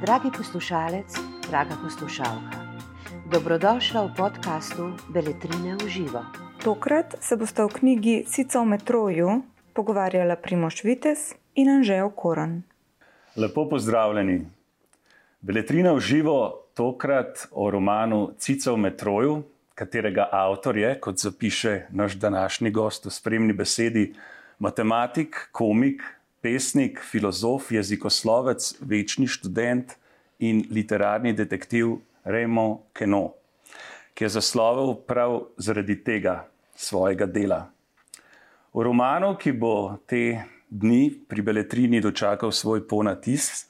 Dragi poslušalec, draga poslušalka, dobrodošla v podkastu Beletrine v živo. Tokrat se boste v knjigi Cica v metroju pogovarjala Primoš Vitez in Anžejo Koran. Lepo pozdravljeni. Beletrina v živo tokrat o romanu Cica v metroju, katerega avtor je, kot zapiše naš današnji gost v spremni besedi, matematik, komik, pesnik, filozof, jezikoslovec, večni študent in literarni detektiv Remo Keno, ki je zaslovel prav zaradi tega svojega dela. V romanu, ki bo te dni pri Beletrini dočakal svoj ponatis,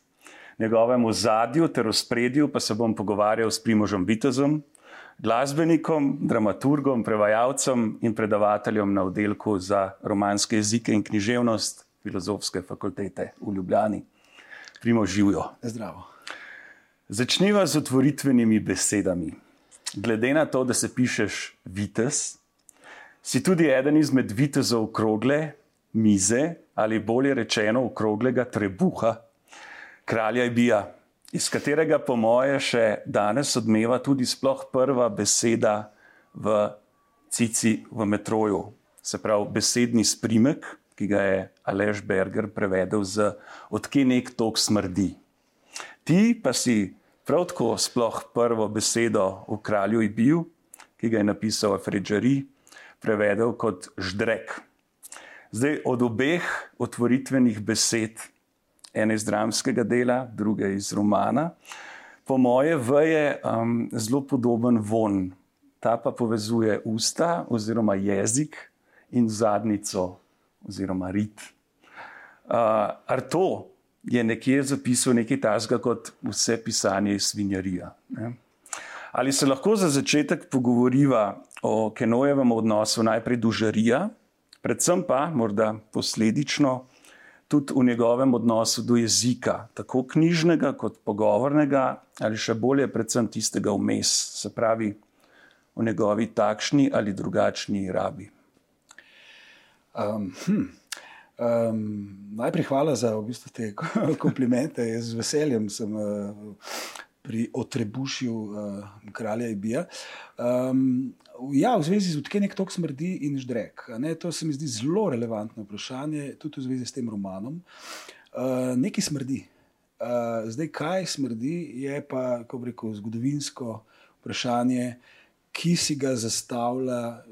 njegovemu zadju ter ospredju pa se bom pogovarjal s Primožom Vitezom, glasbenikom, dramaturgom, prevajalcem in predavateljem na oddelku za romanske jezike in književnost filozofske fakultete v Ljubljani. Primo živijo. Zdravo. Začniva z otvoritvenimi besedami. Glede na to, da se pišeš vitez, si tudi eden izmed vitezov okrogle mize ali bolje rečeno okroglega trebuha, kralja Ibija, iz katerega po moje še danes odmeva tudi sploh prva beseda v cici v metroju, se pravi besedni sprimek ki ga je Aleš Berger prevedel z odkje nek tok smrdi. Ti pa si prav tako sploh prvo besedo v kralju Ibiju, ki ga je napisal Afređari, prevedel kot ždrek. Zdaj od obeh otvoritvenih besed, ene iz dramskega dela, druge iz romana, po moje veje um, zelo podoben von. Ta pa povezuje usta oziroma jezik in zadnico oziroma rit. Uh, Arto je nekje zapisal nekaj tasga kot vse pisanje iz svinjarija. Ne? Ali se lahko za začetek pogovoriva o Kenojevem odnosu najprej do žarija, predvsem pa morda posledično tudi v njegovem odnosu do jezika, tako knjižnega kot pogovornega, ali še bolje, predvsem tistega vmes, se pravi v njegovi takšni ali drugačni rabi. Um, hm. Um, najprej hvala za v bistvu te komplimente. Jaz z veseljem sem uh, pri otrebušju uh, kralja Ibija. Um, ja, v zvezi z odkje nek tok smrdi in ždrek. Ne, to se mi zdi zelo relevantno vprašanje, tudi v zvezi s tem romanom. Uh, nekaj smrdi. Uh, zdaj, kaj smrdi, je pa, ko reko, zgodovinsko vprašanje, ki si ga zastavlja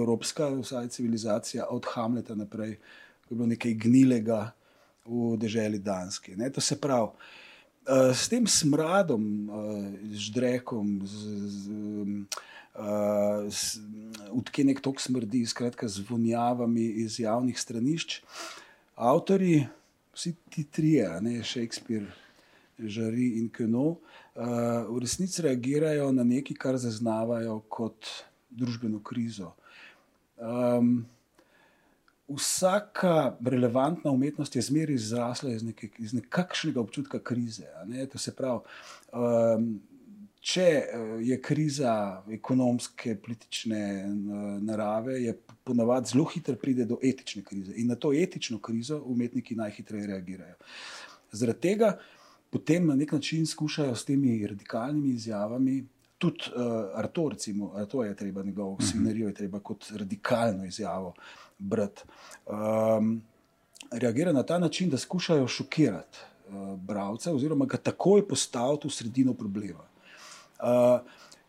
evropska vsaj civilizacija od Hamleta naprej, ko je bilo nekaj gnilega v državi Danske. Ne? To se pravi, uh, s tem smradom, uh, z uh, odkje nek tok smrdi, skratka z vonjavami iz javnih stranišč, avtori, vsi ti trije, ne Shakespeare. Žari in Keno, uh, v resnici reagirajo na nekaj, kar zaznavajo kot družbeno krizo. Um, vsaka relevantna umetnost je zmeraj izrasla iz, neke, iz nekakšnega občutka krize. Ne? Pravi, um, če eh, je kriza ekonomske, politične narave, je ponavadi zelo hitro pride do etične krize in na to etično krizo umetniki najhitreje reagirajo. Zaradi tega potem na nek način skušajo s temi radikalnimi izjavami tudi uh, Arto, recimo, to je treba njegovo mhm. svinerijo, je treba kot radikalno izjavo brati. Um, reagira na ta način, da skušajo šokirati uh, bralca, oziroma ga takoj postaviti v sredino problema. Uh,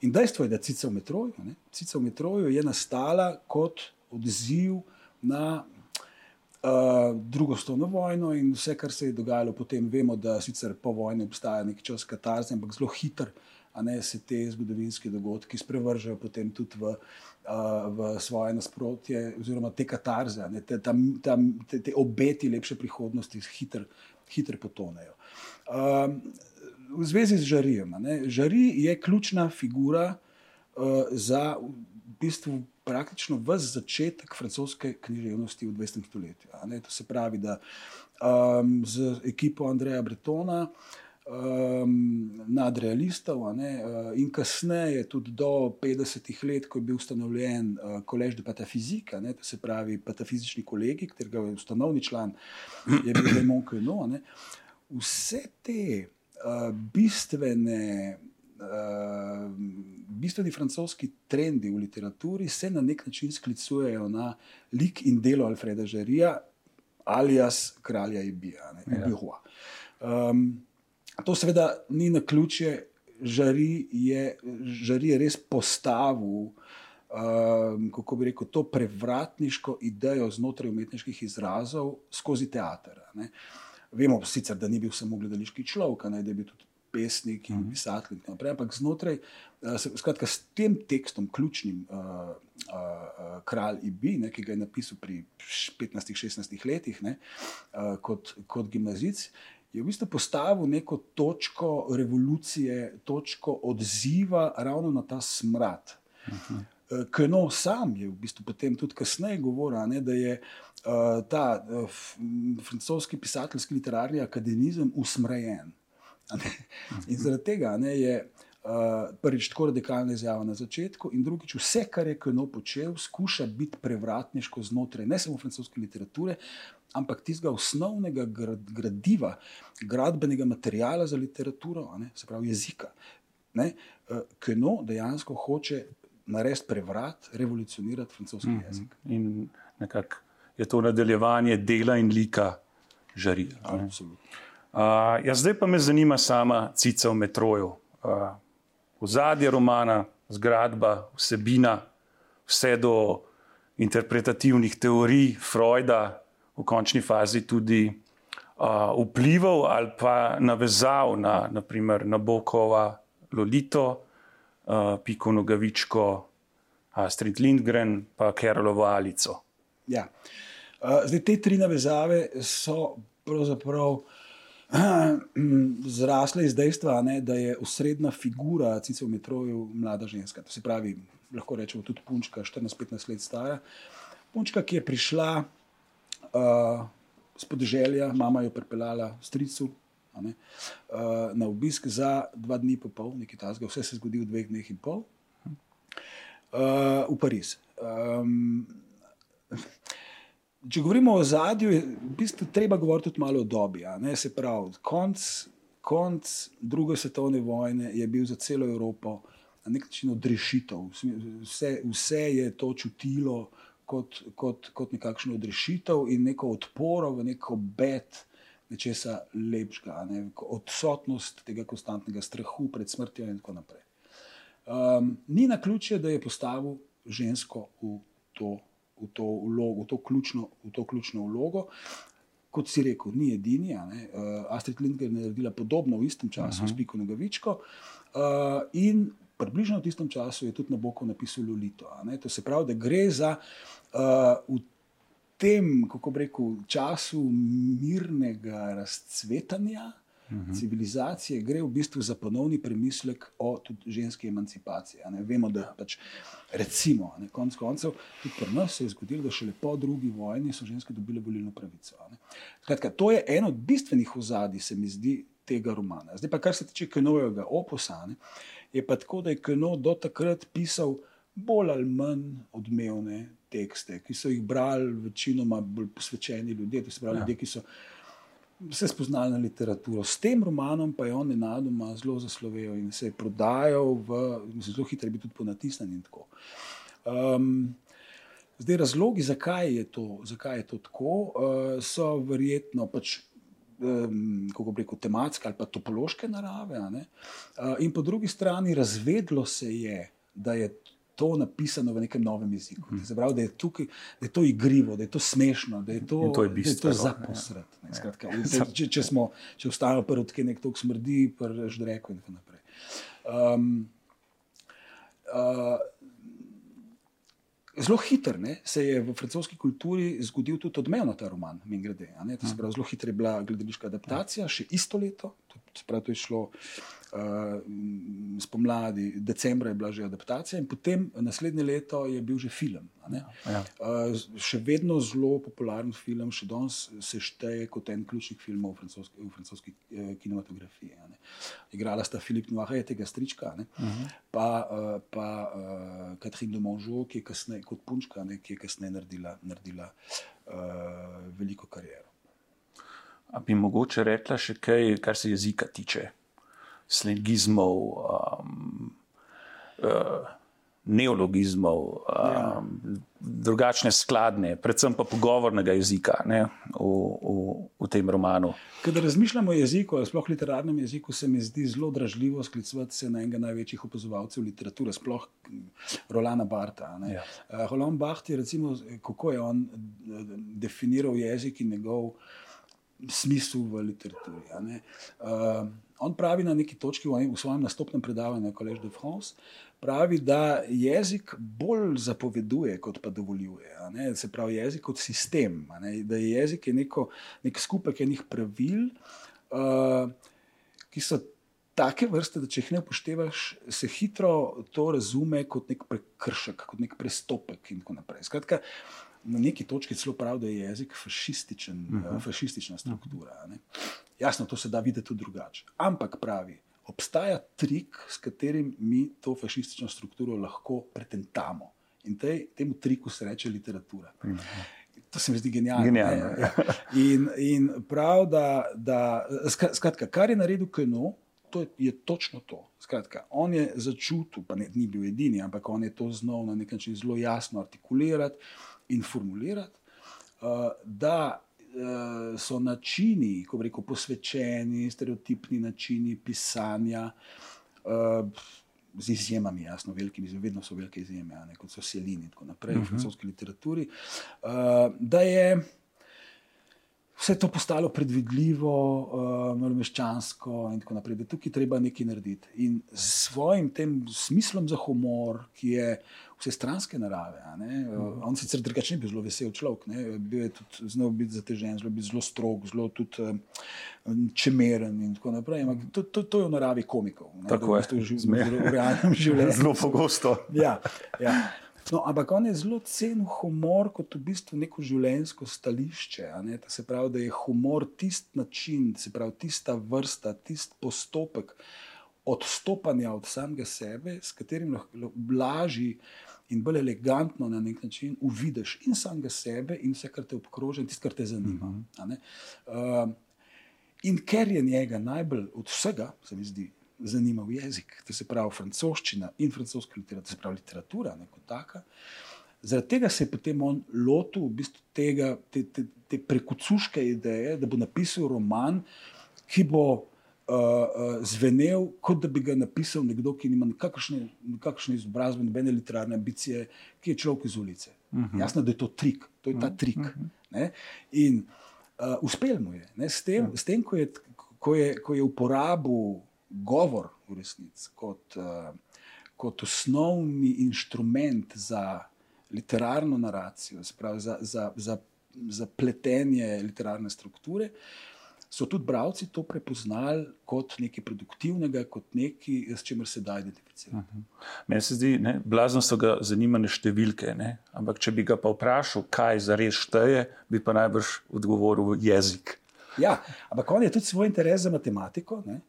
in dejstvo je, da Cica v metroju, ne, Cica v metroju je nastala kot odziv na. Uh, drugo stolno vojno in vse, kar se je dogajalo potem, vemo, da sicer po vojni obstaja neki čas katarze, ampak zelo hiter uh, ne, se te zgodovinske dogodke sprevržejo potem tudi v, uh, v svoje nasprotje, oziroma te katarze, ne, te, tam, tam, te, te obeti lepše prihodnosti hitro hiter potonejo. Um, v zvezi z žarijem. Ne, žari je ključna figura uh, za v bistvu praktično vse začetek francoske književnosti v 20. stoletju. To se pravi, da um, z ekipo Andreja Bretona. um, nadrealistov. ne, uh, In kasneje, tudi do 50-ih let, ko je bil ustanovljen uh, Collège de Pataphysique, a ne, to se pravi Patafizični kolegi, katerega je ustanovni član, je bil Raymond Queneau. Vse te uh, bistvene. Uh, bistveni francoski trendi v literaturi se na nek način sklicujejo na lik in delo Alfreda Žarija, alias kralja Ibija. Ja. Um, to seveda ni na ključje, žari je, žari je res postavil. Um, kako bi rekel, to prevratniško idejo znotraj umetniških izrazov skozi teater. Ne. Vemo sicer, da ni bil samo gledališki človek, ne, da je bil tudi pesnik in pisatelj, in naprej, ampak znotraj, uh, skratka, s tem tekstom, ključnim, uh, uh, kralj Ibi, ne, ki ga je napisal pri 15-16 letih ne, uh, kot, kot gimnazic, je v bistvu postavil neko točko revolucije, točko odziva ravno na ta smrad. Uh -huh. Keno sam je v bistvu potem tudi kasneje govoril, ne, da je uh, ta uh, francoski pisateljski literarni akademizem usmrjen. In zaradi tega ne, je uh, prvič tako radikalna izjava na začetku, in drugič vse, kar je Keno počel, skuša biti prevratniško znotraj ne samo francoske literature, ampak tistega osnovnega gradiva, gradbenega materijala za literaturo, ne, se pravi jezika. Ne, uh, Keno dejansko hoče narediti prevrat, revolucionirati francoski mm -hmm. jezik. In nekako je to nadaljevanje dela in lika žarija. Absolutno. Uh, ja, zdaj pa me zanima sama cica v metroju. Uh, Ozadje romana, zgradba, vsebina, vse do interpretativnih teorij, Freuda, v končni fazi tudi uh, vplival ali pa navezal na naprimer Nabokova, Lolito, uh, Piko Nogavičko, Astrid Lindgren, pa Kerolovo Alico. Ja. Uh, zdaj, te tri navezave so pravzaprav zrasle iz dejstva, ne, da je osrednja figura Cice v metroju mlada ženska. To se pravi, lahko rečemo tudi punčka, 14-15 let stara. Punčka, ki je prišla uh, z podeželja, mama jo pripeljala stricu. Ne, uh, na obisk za dva dni, pa pol, nekaj tasga, vse se zgodi v dveh dneh in pol, uh, v Pariz. Um, če govorimo o zadju, je v bistvu treba govoriti tudi malo o dobi. Se pravi, konc, konc druge svetovne vojne je bil za celo Evropo na nek način odrešitev. Vse, vse je to čutilo kot, kot, kot nekakšno odrešitev in neko odporo v neko bet. Nečesa lepšega, ne? odsotnost tega konstantnega strahu pred smrtjo, in tako naprej. Um, ni na ključe, da je postavil žensko v to v to, vlogo, v to, ključno, v to ključno vlogo. Kot si rekel, ni edini. Uh, Astrid Lindgren je naredila podobno v istem času, uh -huh. s Piko Nogavičko. Uh, in približno v tistem času je tudi na boku napisal Lolito. To se pravi, da gre za uh, v tem, kako bi rekel, času mirnega razcvetanja. -hmm. civilizacije, gre v bistvu za ponovni premislek o ženski emancipaciji. Vemo, da pač, recimo, ne, konc koncev, tudi pri nas se je zgodilo, da šele po drugi vojni so ženske dobile volilno pravico. Skratka, to je eno od bistvenih ozadij, se mi zdi, tega romana. Zdaj pa, kar se tiče Kenovega opusa, ne, je pa tako, da je Keno do takrat pisal bolj ali manj odmevne tekste, ki so jih brali večinoma bolj posvečeni ljudje, to se pravi ja. ljudje, ki so vse spoznali na literaturo. S tem romanom pa je on nenadoma zelo zaslovel in se je prodajal, v, zelo hitro je bil tudi ponatisnjen. Um, zdaj, razlogi, zakaj je to, zakaj je to tako, uh, so verjetno pač. Um, kako reko, tematske ali pa topološke narave. Uh, in po drugi strani, razvedlo se je, da je to napisano v nekem novem jeziku. Mm. Pravi, da, je tukaj, da je to igrivo, da je to smešno, da je to, to, je to zaposred. Ja. Če, če, če ostanejo prvi, ki nekdo smrdi, prvič reko in tako naprej. Um, uh, Zelo hitro se je v francoski kulturi zgodil tudi odmev na ta roman, mi grede. Zelo hitro je bila gledališka adaptacija, še isto leto, Sprav, to je šlo spomladi, decembra je bila že adaptacija, in potem naslednje leto je bil že film. Ja. Uh, še vedno zelo popularen film, še danes se šteje kot en ključnih filmov v francoski, v francoski eh, kinematografiji. Igrala sta Filip Noir, tega strička, uh -huh. pa, uh, pa uh, Catherine de Mongeau, ki je kasneje kot punčka, ne, ki je kasneje naredila, naredila uh, veliko kariero. A bi mogoče rekla še kaj, kar se jezika tiče? Slengizmov, um, uh, neologizmov, um, ja. drugačne skladne, predvsem pa pogovornega jezika ne, v, v, v tem romanu. Kadar razmišljamo o jeziku, sploh literarnem jeziku, se mi zdi zelo dražljivo sklicovati se na enega največjih opazovalcev literature, sploh Rolana Barta. Ja. Uh, Roland Barth je, recimo, kako je on uh, definiral jezik in njegov smisel v literaturi. Uh, on pravi na neki točki v, v svojem nastopnem predavanju, Collège de France, pravi, da jezik bolj zapoveduje, kot pa dovoljuje. Se pravi, jezik kot sistem, da je jezik je neko, nek skupek enih pravil, uh, ki so. Take vrste, da če jih ne upoštevaš, se hitro to razume kot nek prekršek, kot nek prestopek. In tako naprej. Skratka, na neki točki celo pravi, da je jezik fašističen, uh -huh. uh, fašistična struktura. Uh -huh. Jasno, to se da videti tudi drugače. Ampak pravi, obstaja trik, s katerim mi to fašistično strukturo lahko pretentamo. In tej, temu triku se reče literatura. To se mi zdi genialno. genialno. In, in prav, da, da skratka, kar je naredil Keno, to je, je točno to. Skratka, on je začutil, pa ne, ni bil edini, ampak on je to znal na nek način zelo jasno artikulirati in formulirati, uh, da uh, so načini, ko reko, posvečeni, stereotipni načini pisanja, uh, z izjemami, jasno, velikimi, vedno so velike izjeme, ne, kot so Selini in tako naprej, uh v mhm. francoski literaturi, uh, da je. Vse to postalo predvidljivo, uh, meščansko, in tako naprej, da tukaj treba nekaj narediti. In s svojim tem smislom za humor, ki je vse stranske narave. Mm. On sicer drugačen, bil zelo vesel človek, ne? bil je tudi znal biti zatežen, zelo, zelo strog, zelo tudi um, čemeren in tako naprej. Ampak to, to, to je v naravi komikov. Ne? Tako je, to je v realnem življenju. Zelo pogosto. ja, ja. No, ampak on je zelo cenil humor kot v bistvu neko življenjsko stališče. Ne? Se pravi, da je humor tisti način, se pravi, tista vrsta, tisti postopek odstopanja od samega sebe, s katerim lahko blaži in bolj elegantno na nek način uvidiš in samega sebe, in vse, kar te obkroža, in tisto, kar te zanima. Uh -huh. uh, in ker je njega najbolj od vsega, se mi zdi, zanimal jezik, to se pravi francoščina in francoska literatura, to se pravi literatura, kot taka. Zaradi tega se je potem on lotil v bistvu tega, te, te, te prekucuške ideje, da bo napisal roman, ki bo uh, zvenel, kot da bi ga napisal nekdo, ki nima nikakršne izobrazbe, nobene literarne ambicije, ki je človek iz ulice. Uh mhm. -huh. Jasno, da je to trik, to je ta mhm. trik. Uh mhm. -huh. In uh, uspel mu je, s tem, uh -huh. s tem ko, je, ko, je, ko je uporabil govor v resnici kot, uh, kot osnovni inštrument za literarno naracijo, sprav, za, za, za, za pletenje literarne strukture. So tudi bralci to prepoznali kot nekaj produktivnega, kot nekaj, s čimer se da identificirati. Uh mhm. -huh. Meni se zdi, da blazno so ga zanimale številke, ne? ampak če bi ga pa vprašal, kaj za res šteje, bi pa najbrž odgovoril jezik. Ja, ampak on je tudi svoj interes za matematiko. Ne?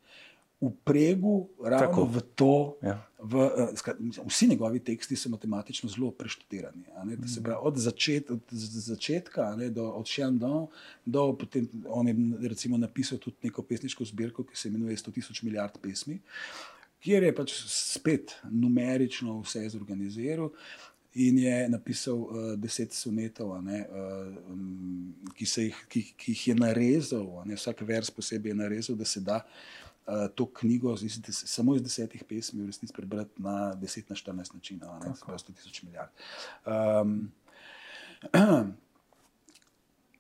Upregu ravno Tako. v to. Ja. V, uh, vsi njegovi teksti so matematično zelo preštudirani. Mm. Pravi, od, začet, od začetka, ne, do, od Šendona, do potem on je recimo, napisal tudi neko pesniško zbirko, ki se imenuje 100 tisoč milijard pesmi, kjer je pač spet numerično vse zorganiziral. In je napisal uh, deset sonetov, ne, uh, um, ki, jih, ki, ki jih je narezal, ne, vsak vers posebej je narezal, da se da uh, to knjigo iz des, samo iz desetih pesmi v resnici prebrati na 10 na 14 načinov, ne pa 100 tisoč milijard. Um,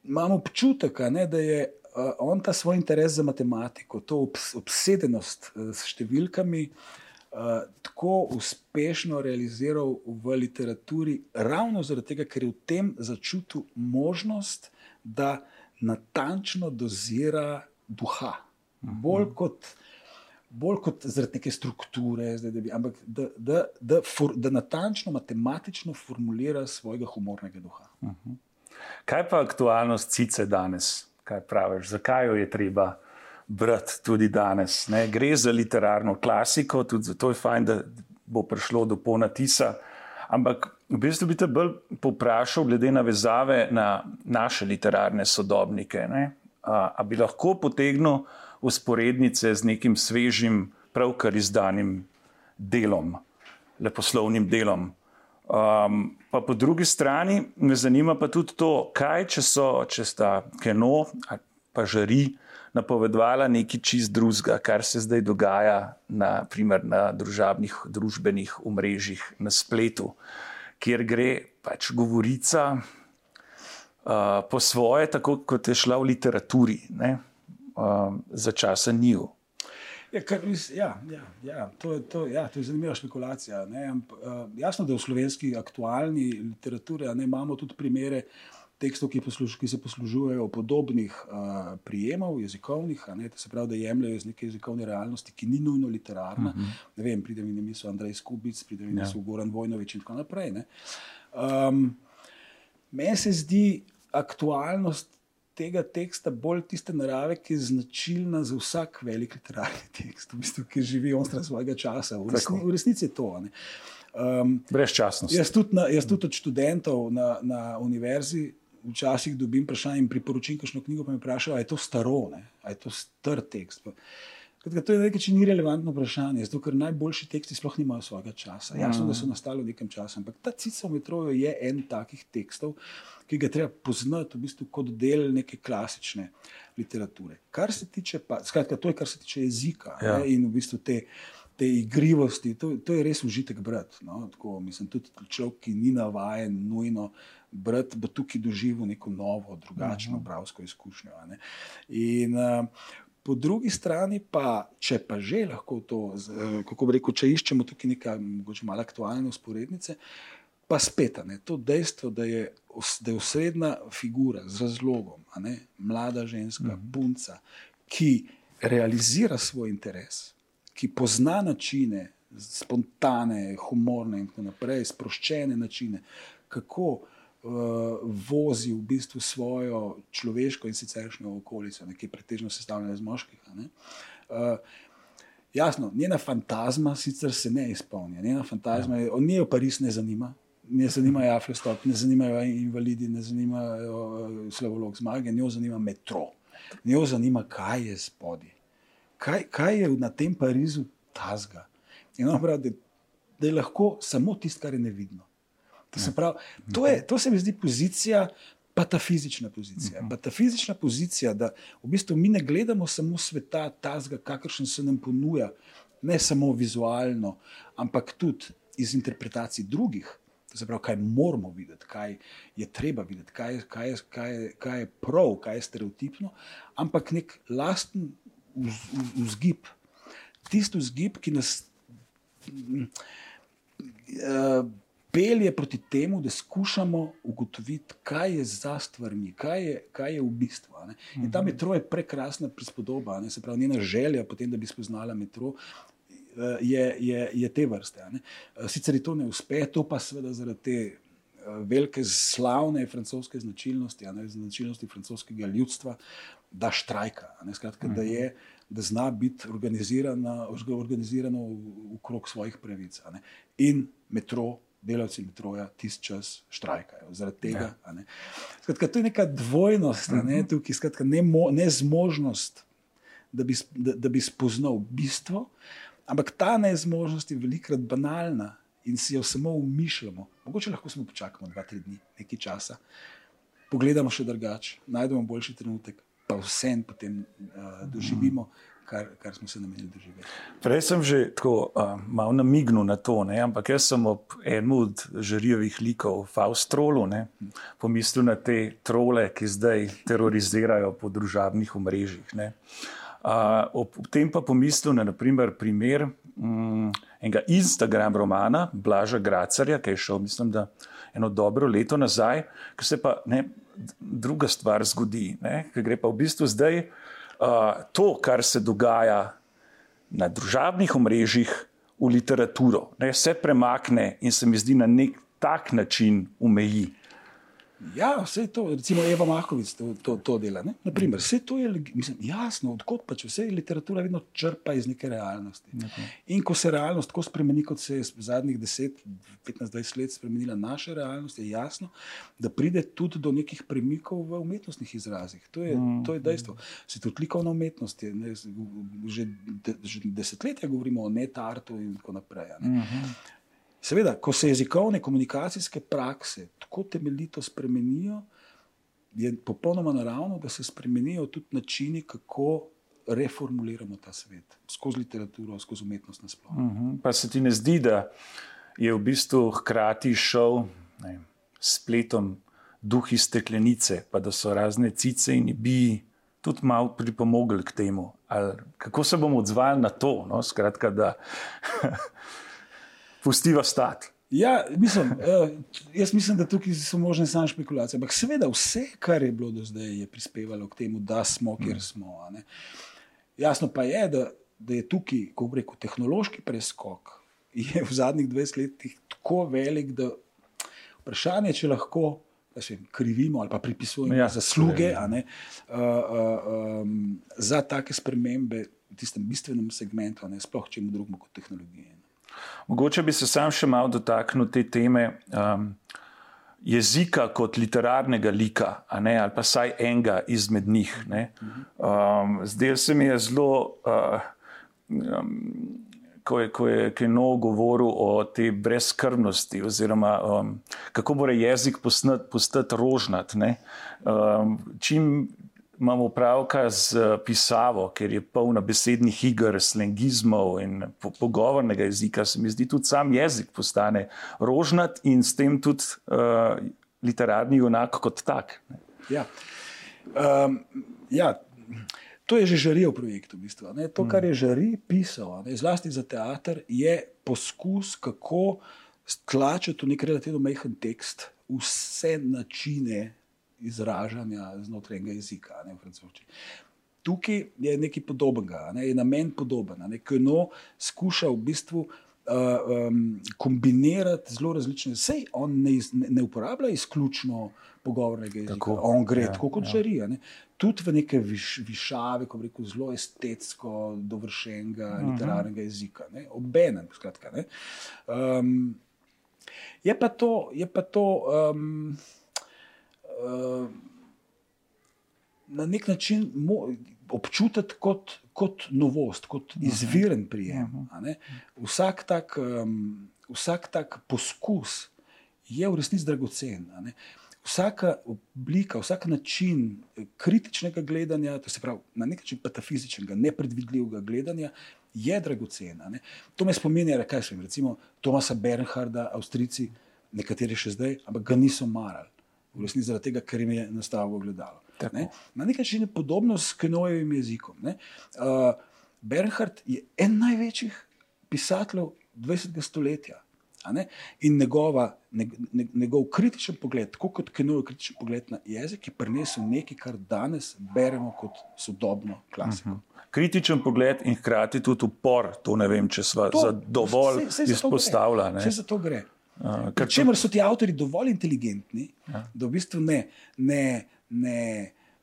Imam občutek, ne, da je uh, on ta svoj interes za matematiko, to obs obsedenost uh, s številkami, uh, tako uspešno realiziral v literaturi, ravno zaradi tega, ker je v tem začutil možnost, da natančno dozira duha Bolj kot, bolj kot zaradi neke strukture, zdaj, da bi, ampak da, da, da, for, da natančno, matematično formulira svojega humornega duha. Kaj pa aktualnost cice danes? Kaj praviš, zakaj jo je treba brati tudi danes? Ne? Gre za literarno klasiko, tudi zato je fajn, da bo prišlo do ponatisa. Ampak v bistvu bi te bolj poprašal, glede na vezave na naše literarne sodobnike. Ne? A, a bi lahko potegnil usporednice z nekim svežim, pravkar izdanim delom, leposlovnim delom. Um, pa po drugi strani me zanima pa tudi to, kaj če so, če sta Keno pa žari napovedovala nekaj čist drugega, kar se zdaj dogaja na, primer, na družabnih, družbenih omrežjih, na spletu, kjer gre pač govorica uh, po svoje, tako kot je šla v literaturi, ne, uh, za časa njiju. Ja, kar, ja, ja, ja, to, to, ja, to je zanimiva špekulacija. Uh, jasno, da v slovenski aktualni literaturi ne, imamo tudi primere tekstov, ki, posluž, ki se poslužujejo podobnih uh, prijemov, jezikovnih, ne, se pravi, da jemljajo iz neke jezikovne realnosti, ki ni nujno literarna. Uh -huh. Ne vem, pride mi na misel Andrej Skubic, pride mi na misel ja. Goran Vojnovič in tako naprej. Um, Meni se zdi aktualnost tega teksta bolj tiste narave, ki je značilna za vsak velik literarni tekst, v bistvu, ki živi onstran svojega časa. V, resni, v resnici je to. Um, Brezčasnost. Jaz tudi, na, jaz tudi od študentov na, na univerzi včasih dobim vprašanje in priporočim kakšno knjigo, pa me vprašajo, ali je to staro, ali je to star tekst. Pa, Kratka, to je nekaj, če ni relevantno vprašanje, zato ker najboljši teksti sploh nimajo svojega časa. Jasno, da so nastali v nekem času, ampak ta cica v metroju je en takih tekstov, ki ga treba poznati v bistvu kot del neke klasične literature. Kar se tiče, pa, skratka, to je kar se tiče jezika ja. ne, in v bistvu te, te igrivosti, to, to je res užitek brati. No, tako, mislim, tudi človek, ki ni navaden nujno. Brat bo tukaj doživel neko novo, drugačno, uh -huh. bravsko izkušnjo. In uh, Po drugi strani pa, če pa že lahko to, eh, kako bi rekel, če iščemo tukaj nekaj malo aktualne usporednice, pa spet ne, to dejstvo, da je, da je osrednja figura z razlogom, ne, mlada ženska, mhm. punca, ki realizira svoj interes, ki pozna načine, spontane, humorne in tako naprej, sproščene načine, kako vozi v bistvu svojo človeško in siceršnjo okolico, ki je pretežno sestavljena iz moških. Uh, jasno, njena fantazma sicer se ne izpolnja, njena fantazma je, on njo Pariz ne zanima. Ne zanimajo Afristop, ne zanimajo invalidi, ne zanimajo uh, slavolog zmage, njo zanima metro. Njo zanima, kaj je spodaj. Kaj, kaj je na tem Parizu tazga? In on pravi, da je lahko samo tisto, kar je nevidno. To se, pravi, to, je, to se mi zdi pozicija, pa ta fizična pozicija. Pa ta fizična pozicija, da v bistvu mi ne gledamo samo sveta, tazga, kakršen se nam ponuja, ne samo vizualno, ampak tudi iz interpretacij drugih. Se pravi, kaj moramo videti, kaj je treba videti, kaj, kaj, je, kaj, je, kaj je prav, kaj je stereotipno, ampak nek lasten vzgib. Tisti vzgib, ki nas. Uh, pelje proti temu, da skušamo ugotoviti, kaj je za stvarmi, kaj je, kaj je v bistvu. Ne? In ta mhm. metro je prekrasna prispodoba, ne? se pravi, njena želja potem, da bi spoznala metro. Eh, je, je, je te vrste. Eh, sicer je to ne uspe, to pa seveda zaradi te eh, velike, slavne francoske značilnosti, ne, značilnosti francoskega ljudstva, da štrajka. Skratka, da, je, da zna biti organizirano, organizirano okrog svojih pravic. In metro delavci metroja tisti čas štrajkajo. Zaradi tega. Ja. Skratka, to je neka dvojnost, ne, mhm. tukaj, skratka, ne, mo, ne zmožnost, da bi, da, da bi spoznal bistvo, ampak ta nezmožnost je velikrat banalna in si jo samo umišljamo. Mogoče lahko samo počakamo dva, tri dni, nekaj časa, pogledamo še drugače, najdemo boljši trenutek, pa vsem potem uh, doživimo. Kar, kar smo se namenili doživeti. Prej sem že tako uh, malo namignil na to, ne? ampak jaz sem ob enem od žarijevih likov, Faustrolu, pomislil na te trole, ki zdaj terorizirajo po družabnih omrežjih. Uh, ob, ob tem pa pomislil na naprimer, primer um, enega Instagram romana Blaža Gracarja, ki je šel, mislim, da eno dobro leto nazaj, ki se pa ne, druga stvar zgodi, ki gre pa v bistvu zdaj to, kar se dogaja na družabnih omrežjih, v literaturo. Ne, vse premakne in se mi zdi na nek tak način umeji. Ja, vse to, recimo Eva Mahovic to, to, to dela. Ne? Naprimer, vse to je mislim, jasno, odkot pač vse literatura vedno črpa iz neke realnosti. Okay. In ko se realnost tako spremeni, kot se je zadnjih 10, 15, 20 let spremenila naša realnost, je jasno, da pride tudi do nekih premikov v umetnostnih izrazih. To je, mm. to je dejstvo. Se tudi likovna umetnost, je, ne, že, de, že desetletja govorimo o netartu in tako naprej. Ne? Mm -hmm. Seveda, ko se jezikovne komunikacijske prakse tako temeljito spremenijo, je popolnoma naravno, da se spremenijo tudi načini, kako reformuliramo ta svet, skozi literaturo, skozi umetnost nasplošno. Uh mhm. -huh. Pa se ti ne zdi, da je v bistvu hkrati šel ne, spletom duh iz steklenice, pa da so razne cice in bi tudi malo pripomogli k temu. Ali kako se bomo odzvali na to? No? Skratka, da. pustiva stati. Ja, mislim, uh, jaz mislim, da tukaj so možne samo špekulacije. Ampak seveda, vse, kar je bilo do zdaj, je prispevalo k temu, da smo, kjer mm. smo. Jasno pa je, da, da je tukaj, ko reko, tehnološki preskok v zadnjih 20 letih tako velik, da vprašanje, če lahko. Vem, krivimo ali pa pripisujemo ja, zasluge ne, uh, uh, um, za take spremembe v tistem bistvenem segmentu, ne, sploh čemu drugemu kot tehnologiji. Mogoče bi se sam še malo dotaknil te teme um, jezika kot literarnega lika, ne, ali pa vsaj enega izmed njih. Um, Zdaj se mi je zelo, uh, um, ko je, ko je Keno govoril o tej brezkrbnosti, oziroma um, kako mora jezik postati rožnat. Um, čim imamo opravka z eh, pisavo, ker je polna besednih iger, slengizmov in po pogovornega jezika, se mi zdi tudi sam jezik postane rožnat in s tem tudi uh, literarni junak kot tak. Ja. Um, ja. To je že žaril projekt. V bistvu, to, kar je žari pisal, ne, zlasti za teater, je poskus, kako stlačiti v nek relativno majhen tekst vse načine izražanja znotraj enega jezika, ne. Tukaj je nekaj podobnega, ne, je namen podoben. Ki no skuša v bistvu uh, um, kombinirati zelo različne. Sej on ne, ne uporablja izključno pogovornega jezika, tako, on gre ja, tako kot ja. žarija. Ne. Tudi v neke viš, višave, ko reko, zelo estetsko, dovršenega uh mhm. -huh. literarnega jezika, obenem. Um, je pa to. Je pa to um, uh, na nek način občutiti kot, kot novost, kot izviren prijem. Vsak tak, um, vsak tak poskus je v resnici dragocen. Vsaka oblika, vsak način kritičnega gledanja, to se pravi na nek način metafizičnega, nepredvidljivega gledanja, je dragocena. Ne? To me spominja, kaj se jim, recimo Tomasa Bernharda, Avstrijci, nekateri še zdaj, ampak ga niso marali v resnici zaradi tega, ker jim je nastalo gledalo. Ne? Na nek način je podobno s Kenojevim jezikom. Uh, Bernhard je en največjih pisateljev 20. stoletja. In njegova, njegov kritičen pogled, tako kot Kenojev kritičen pogled na jezik, je prinesel nekaj, kar danes beremo kot sodobno klasiko. Uh mhm. -huh. Kritičen pogled in hkrati tudi upor, to ne vem, če smo dovolj izpostavljali. Vse za to gre. Uh, Če so ti avtori dovolj inteligentni, ja. da v bistvu ne, ne, ne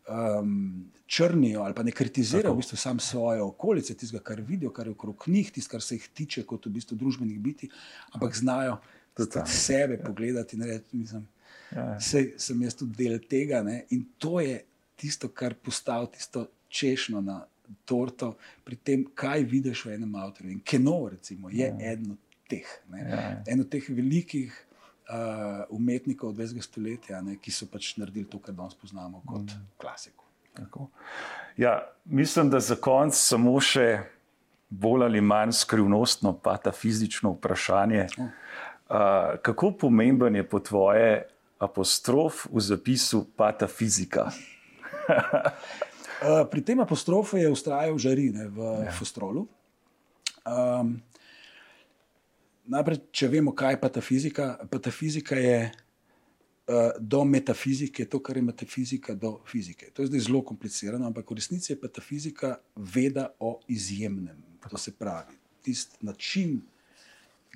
um, črnijo ali pa ne kritizirajo v bistvu sam svoje okolice, tisto, kar vidijo, kar je okrog njih, tisto, kar se jih tiče kot v bistvu družbenih biti, ampak znajo tudi sebe ja. pogledati in reči, mislim, ja. sej, sem jaz tudi del tega. Ne? In to je tisto, kar postavi tisto češnjo na torto pri tem, kaj vidiš v enem avtorju. In keno, recimo, je ja. eno teh. Ja. En od teh velikih uh, umetnikov 20. stoletja, ne, ki so pač naredili to, kar danes poznamo kot mm. klasiko. Ja, mislim, da za konec samo še bolj ali manj skrivnostno, pa ta fizično vprašanje. Uh, kako pomemben je po tvoje apostrof v zapisu pata fizika? uh, pri tem apostrofu je ustrajal žarine v ja. Fostrolu. Um, Najprej, če vemo, kaj je pa ta fizika. Pa ta fizika je uh, do metafizike, to, kar je metafizika do fizike. To je zdaj zelo komplicirano, ampak v resnici je metafizika veda o izjemnem. To se pravi, tisti način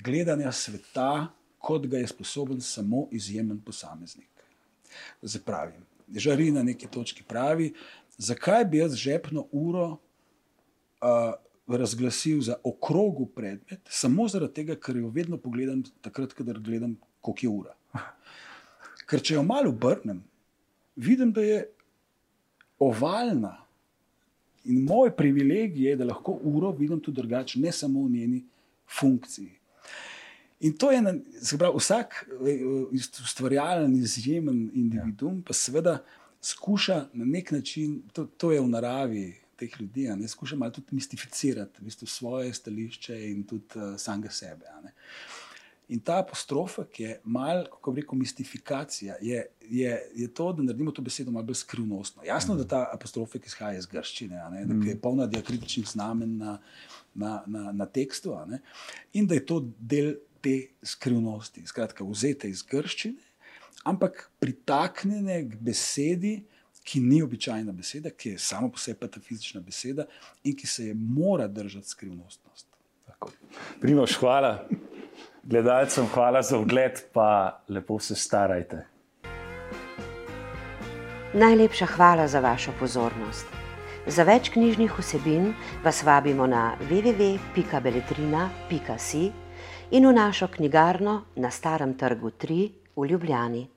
gledanja sveta, kot ga je sposoben samo izjemen posameznik. To se pravi, žari na neki točki pravi, zakaj bi jaz žepno uro uh, razglasil za okrogu predmet, samo zaradi tega, ker jo vedno pogledam, takrat, kadar gledam, koliko je ura. Ker če jo malo obrnem, vidim, da je ovalna. In moj privilegij je, da lahko uro vidim tudi drugače, ne samo v njeni funkciji. In to je, se pravi, vsak ustvarjalen, izjemen individuum, pa seveda skuša na nek način, to, to je v naravi teh ljudi, ne skuša malo tudi mistificirati v bistvu svoje stališče in tudi uh, samega sebe. In ta apostrofa, ki je malo, kako bi rekel, mistifikacija, je, je, je to, da naredimo to besedo malo bolj skrivnostno. Jasno, mm. da ta apostrofa, ki izhaja iz grščine, ne, mm. da je polna diakritičnih znamen na, na, na, na tekstu, in da je to del te skrivnosti, skratka, vzete iz grščine, ampak pritaknjene k besedi, ki ni običajna beseda, ki je samo po sebi metafizična beseda in ki se je mora držati skrivnostnost. Primoš, hvala. Gledalcem hvala za ogled, pa lepo se starajte. Najlepša hvala za vašo pozornost. Za več knjižnih vsebin vas vabimo na www.beletrina.si in v našo knjigarno na Starem trgu 3 v Ljubljani.